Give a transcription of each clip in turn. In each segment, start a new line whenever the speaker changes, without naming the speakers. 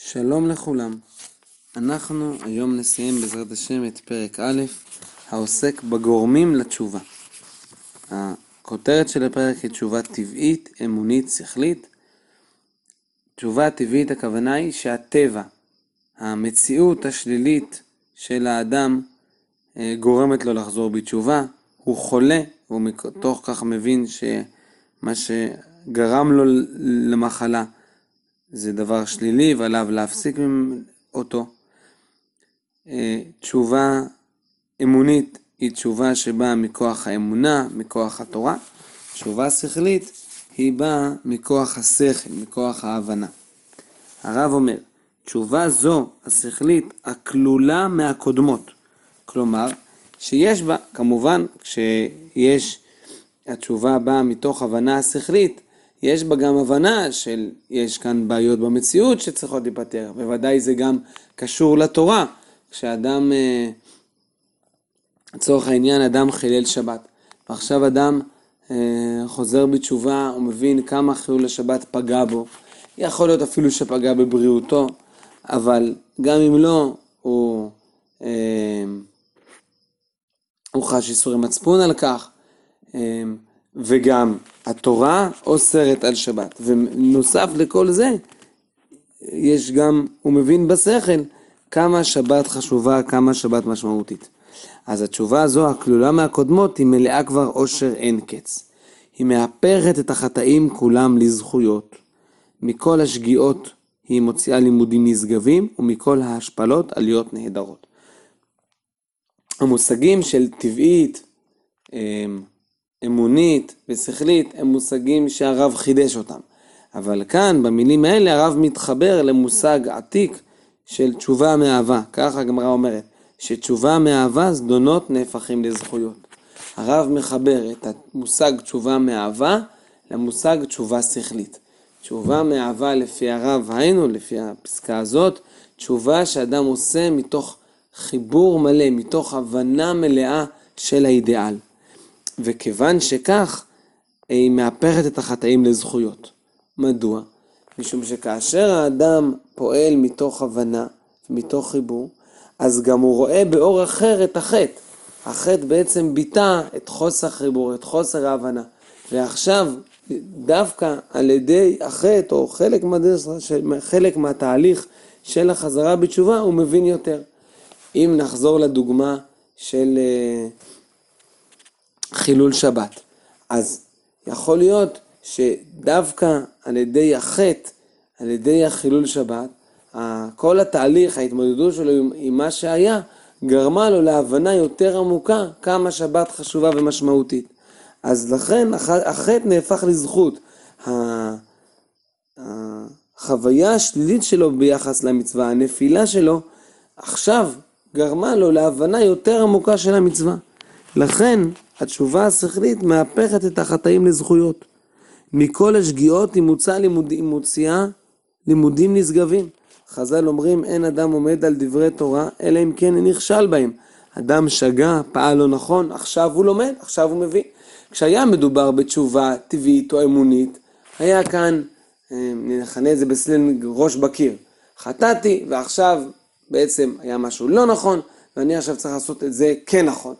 שלום לכולם. אנחנו היום נסיים בעזרת השם את פרק א', העוסק בגורמים לתשובה. הכותרת של הפרק היא תשובה טבעית, אמונית, שכלית. תשובה טבעית הכוונה היא שהטבע, המציאות השלילית של האדם אה, גורמת לו לחזור בתשובה, הוא חולה, והוא מתוך כך מבין שמה שגרם לו למחלה זה דבר שלילי ועליו להפסיק אותו. אה, תשובה אמונית היא תשובה שבאה מכוח האמונה, מכוח התורה. תשובה שכלית היא באה מכוח השכל, מכוח ההבנה. הרב אומר, תשובה זו, השכלית, הכלולה מהקודמות. כלומר, שיש בה, כמובן, כשיש, התשובה באה מתוך הבנה השכלית, יש בה גם הבנה של, יש כאן בעיות במציאות שצריכות להיפתר, בוודאי זה גם קשור לתורה, כשאדם, אה, לצורך העניין, אדם חילל שבת, ועכשיו אדם אה, חוזר בתשובה, הוא מבין כמה חילול השבת פגע בו, יכול להיות אפילו שפגע בבריאותו, אבל גם אם לא, הוא, אה, הוא חש איסורי מצפון על כך. וגם התורה אוסרת על שבת. ונוסף לכל זה, יש גם, הוא מבין בשכל כמה שבת חשובה, כמה שבת משמעותית. אז התשובה הזו, הכלולה מהקודמות, היא מלאה כבר עושר אין קץ. היא מהפכת את החטאים כולם לזכויות. מכל השגיאות היא מוציאה לימודים נשגבים, ומכל ההשפלות עליות נהדרות. המושגים של טבעית, אמ, אמונית ושכלית הם מושגים שהרב חידש אותם. אבל כאן, במילים האלה, הרב מתחבר למושג עתיק של תשובה מאהבה. ככה הגמרא אומרת, שתשובה מאהבה זדונות נהפכים לזכויות. הרב מחבר את המושג תשובה מאהבה למושג תשובה שכלית. תשובה מאהבה לפי הרב, היינו, לפי הפסקה הזאת, תשובה שאדם עושה מתוך חיבור מלא, מתוך הבנה מלאה של האידיאל. וכיוון שכך, היא מהפכת את החטאים לזכויות. מדוע? משום שכאשר האדם פועל מתוך הבנה, מתוך חיבור, אז גם הוא רואה באור אחר את החטא. החטא בעצם ביטא את חוסר החיבור, את חוסר ההבנה. ועכשיו, דווקא על ידי החטא, או חלק, מהדרך, חלק מהתהליך של החזרה בתשובה, הוא מבין יותר. אם נחזור לדוגמה של אה, חילול שבת. אז יכול להיות שדווקא על ידי החטא, על ידי החילול שבת, כל התהליך, ההתמודדות שלו עם, עם מה שהיה, גרמה לו להבנה יותר עמוקה כמה שבת חשובה ומשמעותית. אז לכן החטא נהפך לזכות. החוויה השלילית שלו ביחס למצווה, הנפילה שלו, עכשיו גרמה לו להבנה יותר עמוקה של המצווה. לכן התשובה השכלית מהפכת את החטאים לזכויות. מכל השגיאות היא מוצאה, לימוד, מוציאה לימודים נשגבים. חז"ל אומרים אין אדם עומד על דברי תורה אלא אם כן נכשל בהם. אדם שגה, פעל לא נכון, עכשיו הוא לומד, עכשיו הוא מבין. כשהיה מדובר בתשובה טבעית או אמונית, היה כאן, אה, נכנה את זה בסלנג ראש בקיר. חטאתי ועכשיו בעצם היה משהו לא נכון ואני עכשיו צריך לעשות את זה כן נכון.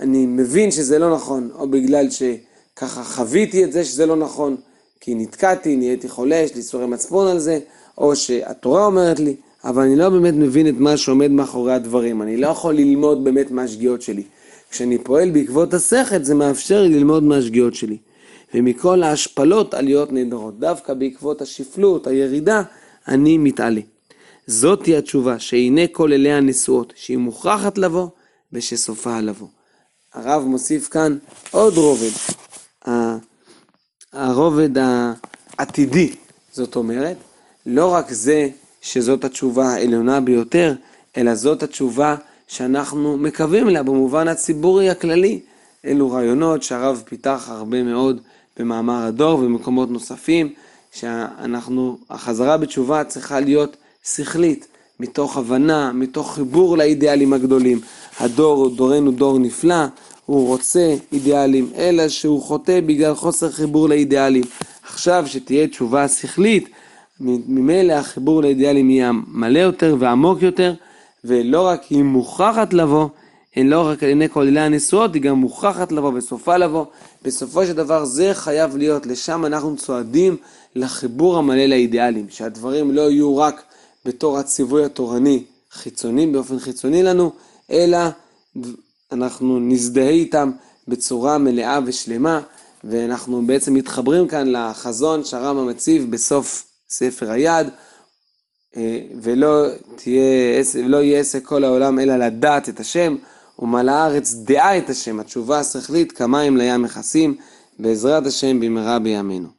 אני מבין שזה לא נכון, או בגלל שככה חוויתי את זה שזה לא נכון, כי נתקעתי, נהייתי חולה, יש לי סורי מצפון על זה, או שהתורה אומרת לי, אבל אני לא באמת מבין את מה שעומד מאחורי הדברים, אני לא יכול ללמוד באמת מהשגיאות שלי. כשאני פועל בעקבות השכל, זה מאפשר לי ללמוד מהשגיאות שלי. ומכל ההשפלות עליות נהדרות. דווקא בעקבות השפלות, הירידה, אני מתעלה. זאתי התשובה, שהנה כל אלה הנשואות, שהיא מוכרחת לבוא, ושסופה לבוא. הרב מוסיף כאן עוד רובד, הרובד העתידי, זאת אומרת, לא רק זה שזאת התשובה העליונה ביותר, אלא זאת התשובה שאנחנו מקווים לה במובן הציבורי הכללי. אלו רעיונות שהרב פיתח הרבה מאוד במאמר הדור ובמקומות נוספים, שאנחנו, החזרה בתשובה צריכה להיות שכלית, מתוך הבנה, מתוך חיבור לאידיאלים הגדולים. הדור, דורנו דור נפלא, הוא רוצה אידיאלים, אלא שהוא חוטא בגלל חוסר חיבור לאידיאלים. עכשיו שתהיה תשובה שכלית, ממילא החיבור לאידיאלים יהיה מלא יותר ועמוק יותר, ולא רק היא מוכרחת לבוא, לא רק על ידי כל אלה הנשואות, היא גם מוכרחת לבוא וסופה לבוא. בסופו של דבר זה חייב להיות, לשם אנחנו צועדים לחיבור המלא לאידיאלים, שהדברים לא יהיו רק בתור הציווי התורני חיצוני, באופן חיצוני לנו, אלא אנחנו נזדהה איתם בצורה מלאה ושלמה, ואנחנו בעצם מתחברים כאן לחזון שהרמב"ם מציב בסוף ספר היד, אה, ולא תהיה, לא יהיה עסק כל העולם אלא לדעת את השם, ומלא הארץ דעה את השם, התשובה השכלית כמים לים מכסים, בעזרת השם במהרה בימינו.